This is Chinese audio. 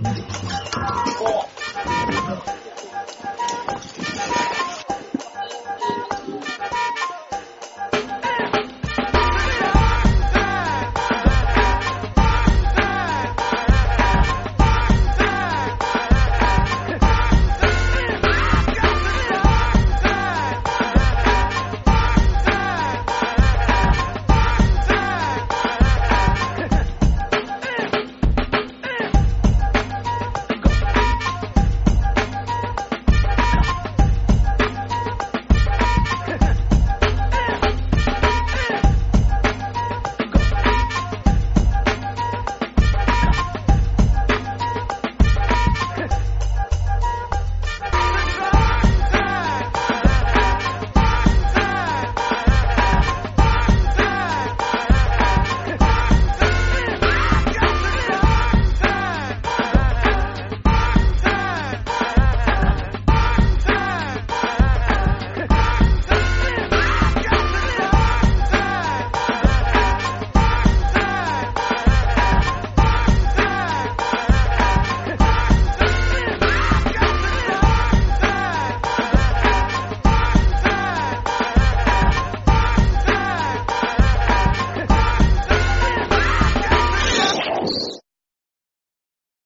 มีสิ